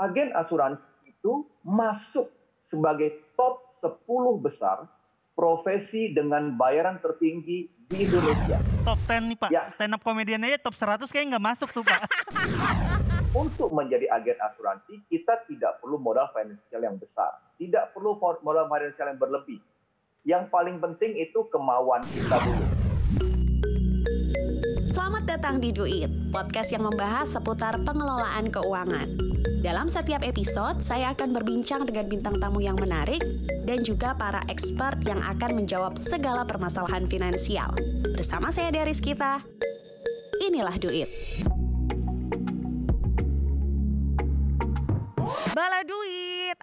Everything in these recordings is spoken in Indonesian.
agen asuransi itu masuk sebagai top 10 besar profesi dengan bayaran tertinggi di Indonesia. Top 10 nih Pak. Ya. Stand up komedian aja top 100 kayaknya nggak masuk tuh Pak. Untuk menjadi agen asuransi, kita tidak perlu modal finansial yang besar. Tidak perlu modal finansial yang berlebih. Yang paling penting itu kemauan kita dulu. Selamat datang di Duit, podcast yang membahas seputar pengelolaan keuangan. Dalam setiap episode, saya akan berbincang dengan bintang tamu yang menarik dan juga para expert yang akan menjawab segala permasalahan finansial. Bersama saya Deris Kita, inilah Duit.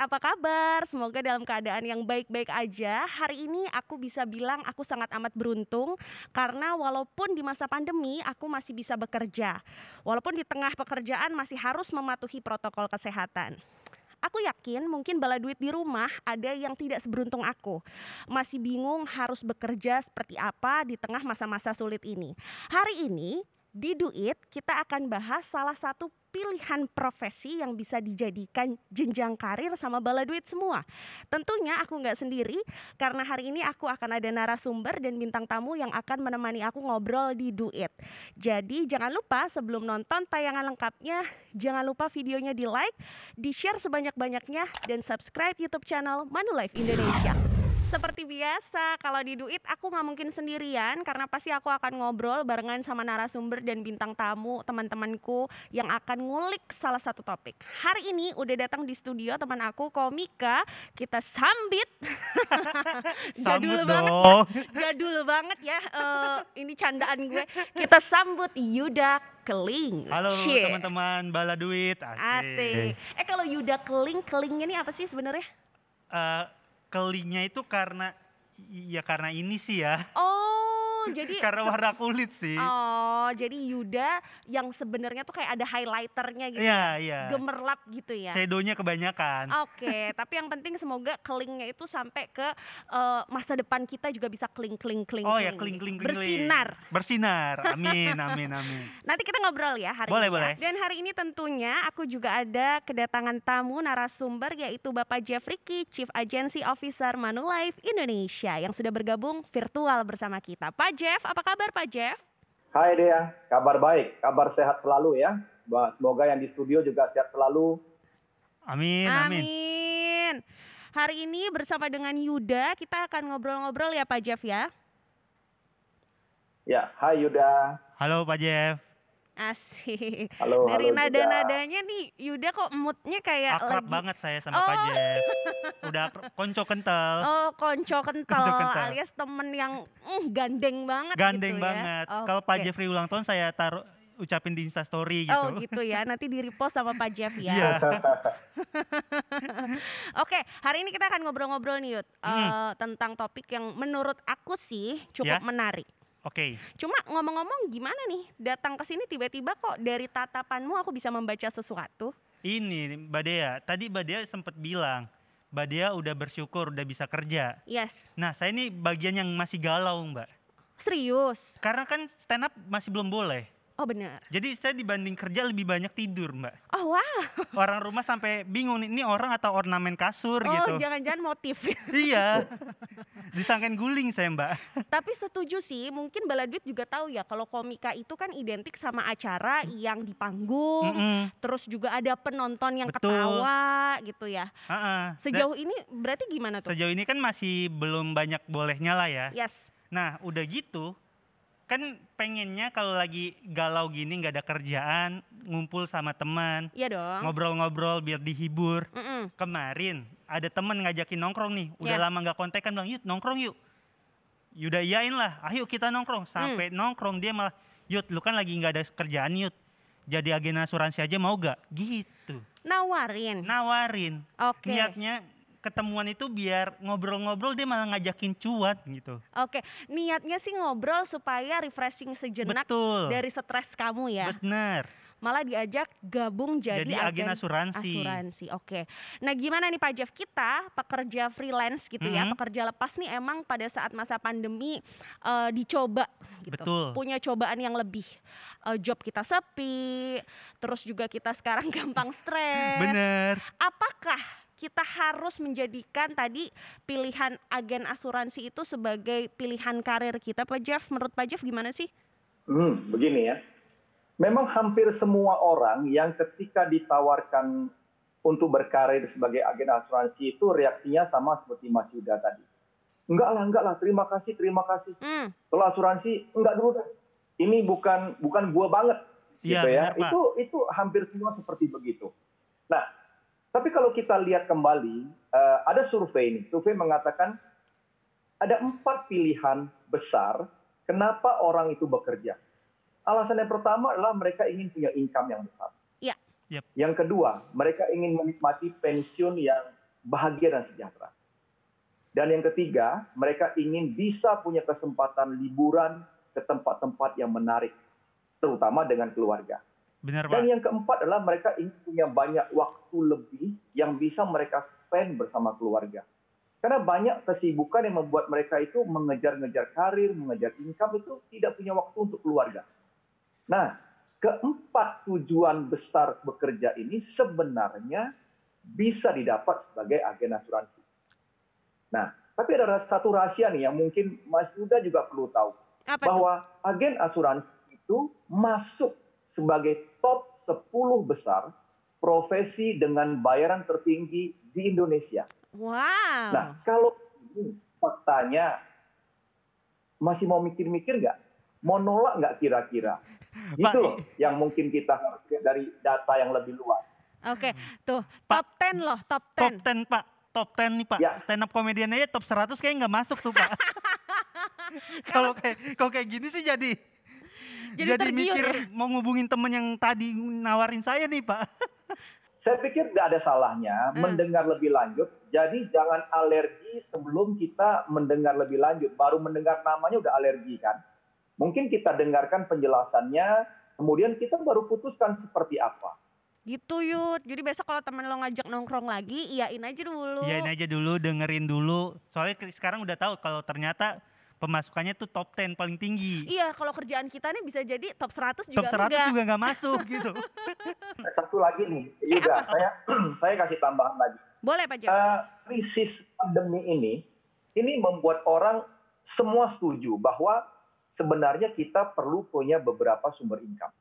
Apa kabar? Semoga dalam keadaan yang baik-baik aja. Hari ini aku bisa bilang aku sangat amat beruntung karena walaupun di masa pandemi aku masih bisa bekerja. Walaupun di tengah pekerjaan masih harus mematuhi protokol kesehatan. Aku yakin mungkin bala duit di rumah ada yang tidak seberuntung aku. Masih bingung harus bekerja seperti apa di tengah masa-masa sulit ini. Hari ini di Duit kita akan bahas salah satu pilihan profesi yang bisa dijadikan jenjang karir sama bala duit semua. Tentunya aku nggak sendiri karena hari ini aku akan ada narasumber dan bintang tamu yang akan menemani aku ngobrol di Duit. Jadi jangan lupa sebelum nonton tayangan lengkapnya, jangan lupa videonya di like, di share sebanyak-banyaknya, dan subscribe YouTube channel Manulife Indonesia. Seperti biasa, kalau di Duit aku nggak mungkin sendirian karena pasti aku akan ngobrol barengan sama narasumber dan bintang tamu teman-temanku yang akan ngulik salah satu topik. Hari ini udah datang di studio teman aku Komika, kita sambit. Jadul banget jadul banget ya. eh, ini candaan gue. Kita sambut Yuda Keling. Halo teman-teman Bala Duit. Asik. Asik. Eh kalau Yuda Keling, kelingnya ini apa sih sebenarnya? Eh, kelingnya itu karena ya karena ini sih ya. Oh, jadi karena warna kulit sih. Oh, jadi Yuda yang sebenarnya tuh kayak ada highlighternya gitu. Iya, ya? iya. Gemerlap gitu ya. Shadownya kebanyakan. Oke, tapi yang penting semoga kelingnya itu sampai ke eh, masa depan kita juga bisa keling keling keling. Oh ya, keling kling kling kling. Bersinar. Bersinar. Amin, amin, amin. Nanti kita ngobrol ya hari Boleh, ini. ya. boleh. Dan hari ini tentunya aku juga ada kedatangan tamu narasumber yaitu Bapak Jeff Ricky, Chief Agency Officer Manulife Indonesia yang sudah bergabung virtual bersama kita. Pak Jeff, apa kabar Pak Jeff? Hai Dea, kabar baik, kabar sehat selalu ya. Semoga yang di studio juga sehat selalu. Amin, amin. Amin. Hari ini bersama dengan Yuda kita akan ngobrol-ngobrol ya Pak Jeff ya. Ya, hai Yuda. Halo Pak Jeff. Asik. Halo, Dari nada-nadanya nih Yuda kok moodnya kayak Akrab lagi banget saya sama Pak Oh. Jeff. Udah akrab- konco kental. Oh, konco kental, Konco kental. alias temen yang mm, gandeng banget Gandeng gitu ya. banget. Kalau Pak. Jeffrey ulang tahun saya taruh ucapin di Insta story gitu. Oh gitu ya, nanti di repost sama Pak Jeff ya. Iya. Oke, hari ini kita akan ngobrol-ngobrol nih Yud Hmm. eh, tentang topik yang menurut aku sih cukup Ya. menarik. Oke. Cuma ngomong-ngomong gimana nih datang ke sini tiba-tiba kok dari tatapanmu aku bisa membaca sesuatu? Ini Mbak Dea, tadi Mbak Dea sempat bilang Mbak Dea udah bersyukur udah bisa kerja. Yes, Nah, saya ini bagian yang masih galau, Mbak. serius. Karena kan stand up masih belum boleh. Oh benar. Jadi saya dibanding kerja lebih banyak tidur, Mbak. Oh wah. Orang rumah sampai bingung ini orang atau ornamen kasur Oh gitu. jangan-jangan motif. iya. Disangkain guling saya, Mbak. Tapi setuju sih, mungkin Baladwit juga tahu ya kalau komika itu kan identik sama acara yang di panggung, Mm-mm. terus juga ada penonton yang Betul. ketawa gitu ya. Ha-ha. Dan Sejauh ini berarti gimana tuh? sejauh ini kan masih belum banyak bolehnya lah ya. Yes. Nah, udah gitu kan pengennya kalau lagi galau gini nggak ada kerjaan, ngumpul sama teman, Iya dong. ngobrol-ngobrol biar dihibur. Mm-mm. Kemarin ada temen ngajakin nongkrong nih, udah Ya. lama nggak kontak kan bilang, "Yuk, nongkrong yuk." Yuda iyain lah, ayo kita nongkrong. Sampai nongkrong dia malah, "Yud, lu kan lagi nggak ada kerjaan, Yud. Jadi agen asuransi aja mau gak?" Gitu. Nawarin. Nawarin. Oke. Niatnya ketemuan itu biar ngobrol-ngobrol dia malah ngajakin cuan gitu. Oke. Niatnya sih ngobrol supaya refreshing sejenak Betul. dari stres kamu ya. Bener. malah diajak gabung jadi, Jadi, agen asuransi. asuransi. Oke. Nah, gimana nih Pak Jeff? Kita pekerja freelance gitu ya, Mhm. pekerja lepas nih emang pada saat masa pandemi eh, dicoba gitu. Betul. Punya cobaan yang lebih. Eh, job kita sepi, terus juga kita sekarang gampang stres. Bener. Apakah kita harus menjadikan tadi pilihan agen asuransi itu sebagai pilihan karir kita, Pak Jeff? Menurut Pak Jeff gimana sih? Hmm, begini ya. Memang hampir semua orang yang ketika ditawarkan untuk berkarir sebagai agen asuransi itu reaksinya sama seperti Mas Yuda tadi. Enggak lah, enggak lah, terima kasih, terima kasih. Hmm, Kalau asuransi, enggak dulu dah. Ini bukan bukan gua banget Iya, gitu ya. benar, Pak. Itu itu hampir semua seperti begitu. Nah, tapi kalau kita lihat kembali, eh, ada survei ini. Survei mengatakan ada empat pilihan besar kenapa orang itu bekerja. Alasan yang pertama adalah mereka ingin punya income yang besar. Iya. Yap. Yang kedua, mereka ingin menikmati pensiun yang bahagia dan sejahtera. Dan yang ketiga, mereka ingin bisa punya kesempatan liburan ke tempat-tempat yang menarik, terutama dengan keluarga. Bener, Dan Pak. yang keempat adalah mereka ingin punya banyak waktu lebih yang bisa mereka spend bersama keluarga. Karena banyak kesibukan yang membuat mereka itu mengejar-ngejar karir, mengejar income itu tidak punya waktu untuk keluarga. Nah, keempat tujuan besar bekerja ini sebenarnya bisa didapat sebagai agen asuransi. Nah, tapi ada satu rahasia nih yang mungkin Mas Yuda juga perlu tahu apa bahwa agen asuransi itu masuk sebagai top 10 besar profesi dengan bayaran tertinggi di Indonesia. Wow. Nah, kalau ini faktanya masih mau mikir-mikir nggak? Mau nolak nggak kira-kira? Gitu Pak, loh yang mungkin kita harus lihat dari data yang lebih luas. Oke, tuh Pak, top 10 loh, top 10. Top 10, Pak. Top 10 nih, Pak. Ya. Stand up komedian aja top 100 kayaknya nggak masuk tuh, Pak. Kalau kayak kalau kayak gini sih jadi Jadi jadi, mikir ya? mau ngubungin temen yang tadi nawarin saya nih, Pak. Saya pikir tidak ada salahnya Hmm. mendengar lebih lanjut. Jadi jangan alergi sebelum kita mendengar lebih lanjut. Baru mendengar namanya udah alergi kan. Mungkin kita dengarkan penjelasannya, kemudian kita baru putuskan seperti apa. Gitu Yud. Jadi besok kalau temen lo ngajak nongkrong lagi, iyain aja dulu. Iyain aja dulu, dengerin dulu. Soalnya sekarang udah tahu kalau ternyata pemasukannya tuh top 10 paling tinggi. Iya, kalau kerjaan kita nih bisa jadi top 100 juga Top 100 enggak. juga nggak masuk gitu. Satu lagi nih, Yuda, saya saya kasih tambahan lagi. Boleh Pak Jeff? Eh, krisis pandemi ini, ini membuat orang semua setuju bahwa sebenarnya kita perlu punya beberapa sumber income.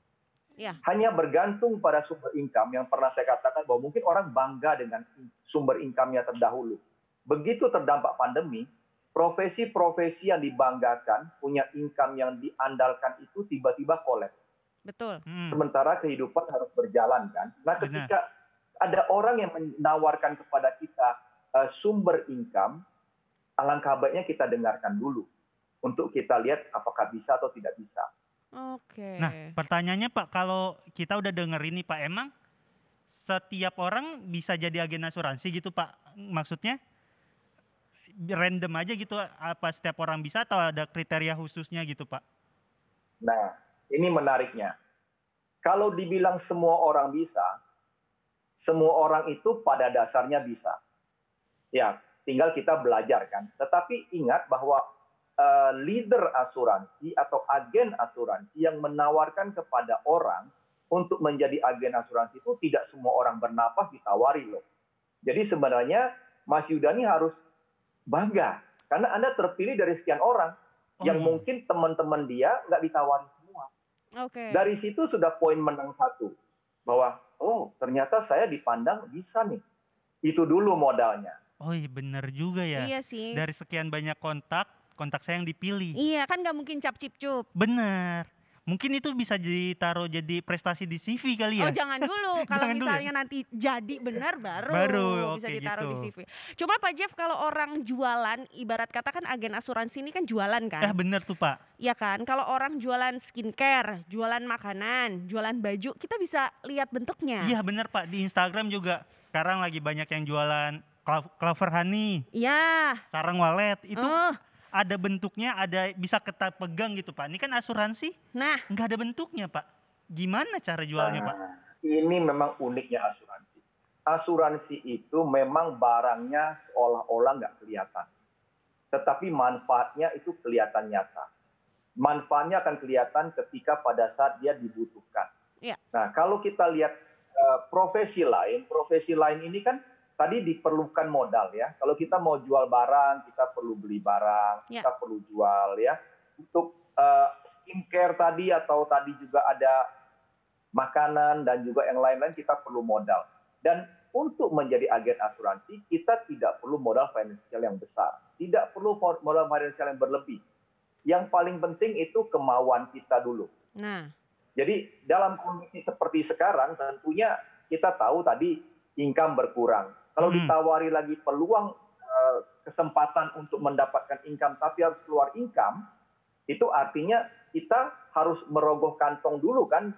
Iya. Hanya bergantung pada sumber income yang pernah saya katakan bahwa mungkin orang bangga dengan sumber income-nya terdahulu. Begitu terdampak pandemi, profesi-profesi yang dibanggakan, punya income yang diandalkan itu tiba-tiba kolaps. Betul. Hmm. Sementara kehidupan harus berjalan kan. Nah, Benar. ketika ada orang yang menawarkan kepada kita eh, sumber income, alangkah baiknya kita dengarkan dulu untuk kita lihat apakah bisa atau tidak bisa. Oke. Nah, pertanyaannya Pak, kalau kita udah dengerin nih Pak, emang setiap orang bisa jadi agen asuransi gitu Pak? Maksudnya random aja gitu apa setiap orang bisa atau ada kriteria khususnya gitu Pak? Nah, ini menariknya. Kalau dibilang semua orang bisa, semua orang itu pada dasarnya bisa. Ya, tinggal kita belajar kan. Tetapi ingat bahwa eh, leader asuransi atau agen asuransi yang menawarkan kepada orang untuk menjadi agen asuransi itu tidak semua orang bernapas ditawari loh. Jadi sebenarnya Mas Yuda ini harus bangga karena Anda terpilih dari sekian orang Oh, yang iya. mungkin teman-teman dia nggak ditawari semua. Oke. Dari situ sudah poin menang satu bahwa oh ternyata saya dipandang bisa nih. Itu dulu modalnya. Oh iya bener juga ya. Iya sih. Dari sekian banyak kontak, kontak saya yang dipilih. Iya, kan nggak mungkin cap cip cup. Bener. Mungkin itu bisa ditaruh jadi prestasi di CV kali ya? Oh jangan dulu, kalau dulu ya? misalnya nanti jadi benar baru, Baru, bisa oke ditaruh di gitu. CV. Cuma Pak Jeff kalau orang jualan, ibarat kata kan agen asuransi ini kan jualan Eh kan, bener tuh Pak. Iya kan? Kalau orang jualan skincare, jualan makanan, jualan baju, kita bisa lihat bentuknya. Iya bener Pak, di Instagram juga sekarang lagi banyak yang jualan clo- clover honey, Iya. sarang walet, itu Oh, ada bentuknya, ada bisa kita pegang gitu Pak. Ini kan asuransi nah nggak ada bentuknya Pak. gimana cara jualnya Pak? Nah, ini memang uniknya asuransi. Asuransi itu memang barangnya seolah-olah nggak kelihatan. Tetapi manfaatnya itu kelihatan nyata. Manfaatnya akan kelihatan ketika pada saat dia dibutuhkan. Iya. Nah, kalau kita lihat eh, profesi lain, profesi lain ini kan tadi diperlukan modal ya. Kalau kita mau jual barang, kita perlu beli barang, Ya. kita perlu jual ya. Untuk eh, skincare tadi atau tadi juga ada makanan dan juga yang lain-lain kita perlu modal. Dan untuk menjadi agen asuransi kita tidak perlu modal finansial yang besar, tidak perlu modal finansial yang berlebih. Yang paling penting itu kemauan kita dulu. Nah, Jadi dalam kondisi seperti sekarang tentunya kita tahu tadi income berkurang. Kalau Hmm. ditawari lagi peluang eh, kesempatan untuk mendapatkan income tapi harus keluar income, itu artinya kita harus merogoh kantong dulu kan?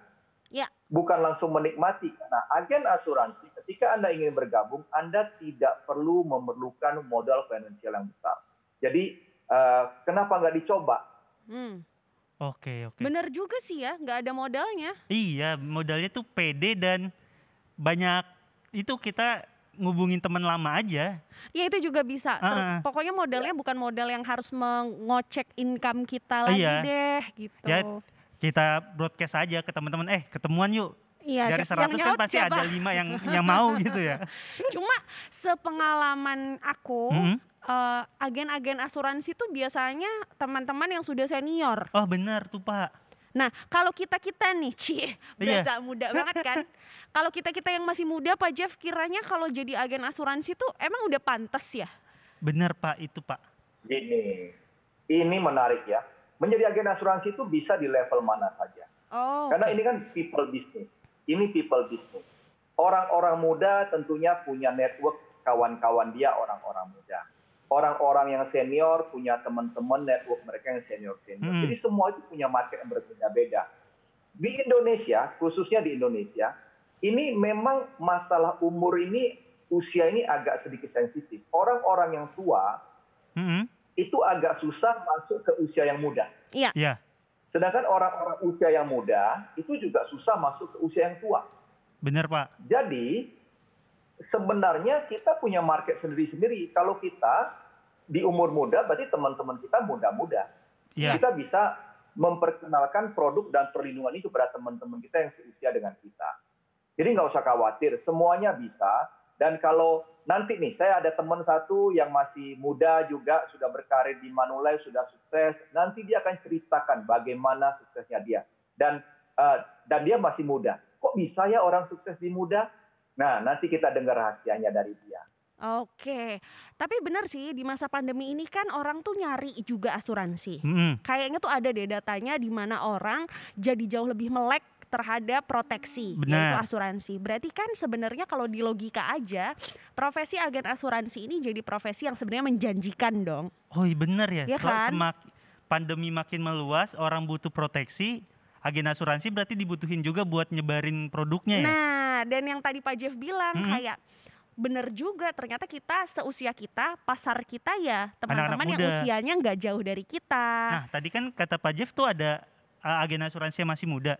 Ya. Bukan langsung menikmati. Nah, agen asuransi ketika Anda ingin bergabung, Anda tidak perlu memerlukan modal finansial yang besar. Jadi eh, kenapa nggak dicoba? hmm, Oke, oke. bener juga sih ya, nggak ada modalnya. Iya, modalnya tuh pede dan banyak itu kita ngubungin teman lama aja. Ya itu juga bisa. Ter- ah. Pokoknya modalnya bukan modal yang harus mengocek income kita lagi Iya. deh, gitu. Ya, Kita broadcast aja ke teman-teman, eh ketemuan yuk. Iya, Dari siapa- yang 100 kan pasti siapa? ada lima yang yang mau gitu ya. Cuma sepengalaman aku, Mm-mm. eh, agen-agen asuransi tuh biasanya teman-teman yang sudah senior. Oh benar tuh Pak. Nah, kalau kita-kita nih, Ci, Iya. berasa muda banget kan? kalau kita-kita yang masih muda, Pak Jeff, kiranya kalau jadi agen asuransi tuh emang udah pantas ya? Benar Pak itu Pak. Ini, ini menarik ya. Menjadi agen asuransi itu bisa di level mana saja. Oh, Karena ini kan people business. Ini people business. Orang-orang muda tentunya punya network kawan-kawan dia orang-orang muda. Orang-orang yang senior punya teman-teman network mereka yang senior-senior. Hmm. Jadi semua itu punya market yang berbeda-beda. Di Indonesia, khususnya di Indonesia, ini memang masalah umur ini, usia ini agak sedikit sensitif. Orang-orang yang tua Mm-mm. itu agak susah masuk ke usia yang muda. Iya. Sedangkan orang-orang usia yang muda itu juga susah masuk ke usia yang tua. Benar Pak. Jadi sebenarnya kita punya market sendiri-sendiri. Kalau kita di umur muda berarti teman-teman kita muda-muda. Iya. Kita bisa memperkenalkan produk dan perlindungan itu kepada teman-teman kita yang seusia dengan kita. Jadi nggak usah khawatir, semuanya bisa. Dan kalau nanti nih, saya ada teman satu yang masih muda juga, sudah berkarir di Manulai, sudah sukses. Nanti dia akan ceritakan bagaimana suksesnya dia. Dan eh, dan dia masih muda. Kok bisa ya orang sukses di muda? Nah, nanti kita dengar rahasianya dari dia. Oke, tapi benar sih di masa pandemi ini kan orang tuh nyari juga asuransi. Mm-mm. Kayaknya tuh ada deh datanya di mana orang jadi jauh lebih melek terhadap proteksi yaitu Benar. asuransi. Berarti kan sebenarnya kalau di logika aja profesi agen asuransi ini jadi profesi yang sebenarnya menjanjikan dong. Oh iya benar ya. Sel- kan? semak- pandemi makin meluas, orang butuh proteksi. Agen asuransi berarti dibutuhin juga buat nyebarin produknya ya. Nah, dan yang tadi Pak Jeff bilang Mm-mm. kayak bener juga ternyata kita seusia kita pasar kita ya teman-teman yang usianya nggak jauh dari kita. Nah tadi kan kata Pak Jeff tuh ada uh, agen asuransi yang masih muda.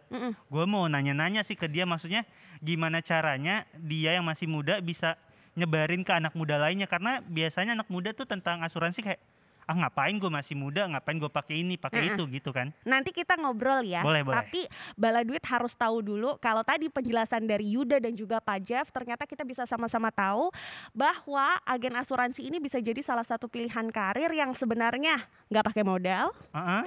Gue mau nanya-nanya sih ke dia maksudnya gimana caranya dia yang masih muda bisa nyebarin ke anak muda lainnya karena biasanya anak muda tuh tentang asuransi kayak ah ngapain gue masih muda ngapain gue pakai ini pakai itu gitu kan Nanti kita ngobrol ya. Boleh, boleh. Tapi Bala Duit harus tahu dulu kalau tadi penjelasan dari Yuda dan juga Pak Jeff ternyata kita bisa sama-sama tahu bahwa agen asuransi ini bisa jadi salah satu pilihan karir yang sebenarnya nggak pakai modal. Heeh.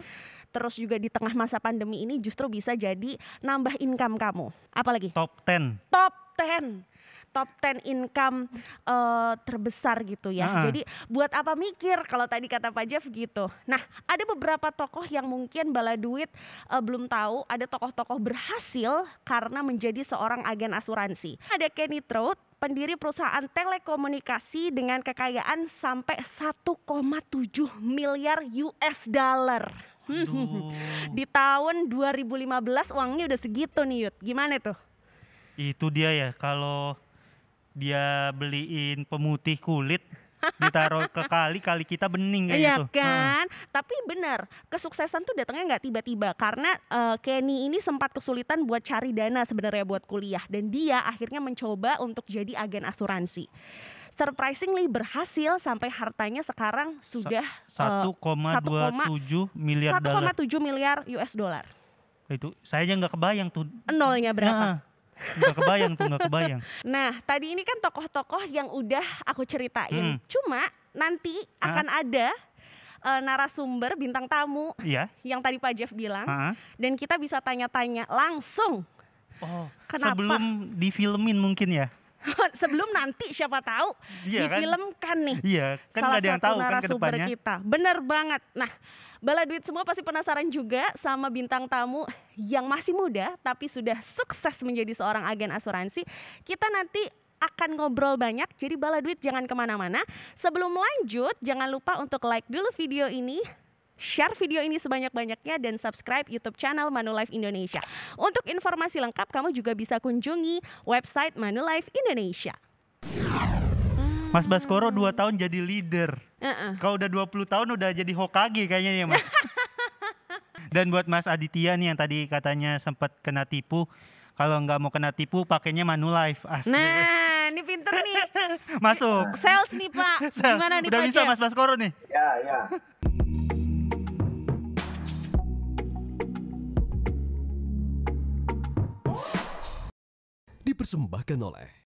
Terus juga di tengah masa pandemi ini justru bisa jadi nambah income kamu. Apalagi top 10 top 10 top 10 income eh, terbesar gitu ya. Ah. Jadi buat apa mikir kalau tadi kata Pak Jeff gitu. Nah, ada beberapa tokoh yang mungkin Bala Duit eh, belum tahu, ada tokoh-tokoh berhasil karena menjadi seorang agen asuransi. Ada Kenny Trout, pendiri perusahaan telekomunikasi dengan kekayaan sampai 1,7 miliar US dollar. Aduh. Di tahun 2015 uangnya udah segitu nih Yud. Gimana tuh? itu dia ya kalau dia beliin pemutih kulit ditaruh ke kali kali kita bening kayak Iya gitu kan? Tapi benar, kesuksesan tuh datangnya nggak tiba-tiba karena eh, Kenny ini sempat kesulitan buat cari dana sebenarnya buat kuliah dan dia akhirnya mencoba untuk jadi agen asuransi. Surprisingly berhasil sampai hartanya sekarang sudah 1,27 miliar dolar 1,7 miliar US dollar. itu saya aja nggak kebayang tuh Nolnya berapa? Heeh. nggak kebayang tuh nggak kebayang Nah, tadi ini kan tokoh-tokoh yang udah aku ceritain. Hmm. Cuma nanti Ah. akan ada eh, narasumber bintang tamu iya yang tadi Pak Jeff bilang Heeh. dan kita bisa tanya-tanya langsung oh Kenapa? sebelum difilmin mungkin ya sebelum nanti siapa tahu iya kan difilmkan nih iya kan salah ada yang satu tahu kan narasumber depannya kita. Bener banget. Nah, Bala Duit semua pasti penasaran juga sama bintang tamu yang masih muda tapi sudah sukses menjadi seorang agen asuransi. Kita nanti akan ngobrol banyak, jadi Bala Duit jangan ke mana-mana. Sebelum lanjut, jangan lupa untuk like dulu video ini, share video ini sebanyak-banyaknya, dan subscribe YouTube channel Manulife Indonesia. Untuk informasi lengkap, kamu juga bisa kunjungi website Manulife Indonesia. Mas Baskoro 2 tahun jadi leader Heeh. kalau udah 20 tahun udah jadi Hokage kayaknya ya Mas dan buat Mas Aditya nih yang tadi katanya sempat kena tipu kalau nggak mau kena tipu pakainya Manulife asli Nah, ini pinter nih. masuk Sales nih Pak. Sel, Gimana nih udah Pak bisa Jeff? Mas Baskoro nih Ya, ya. Dipersembahkan oleh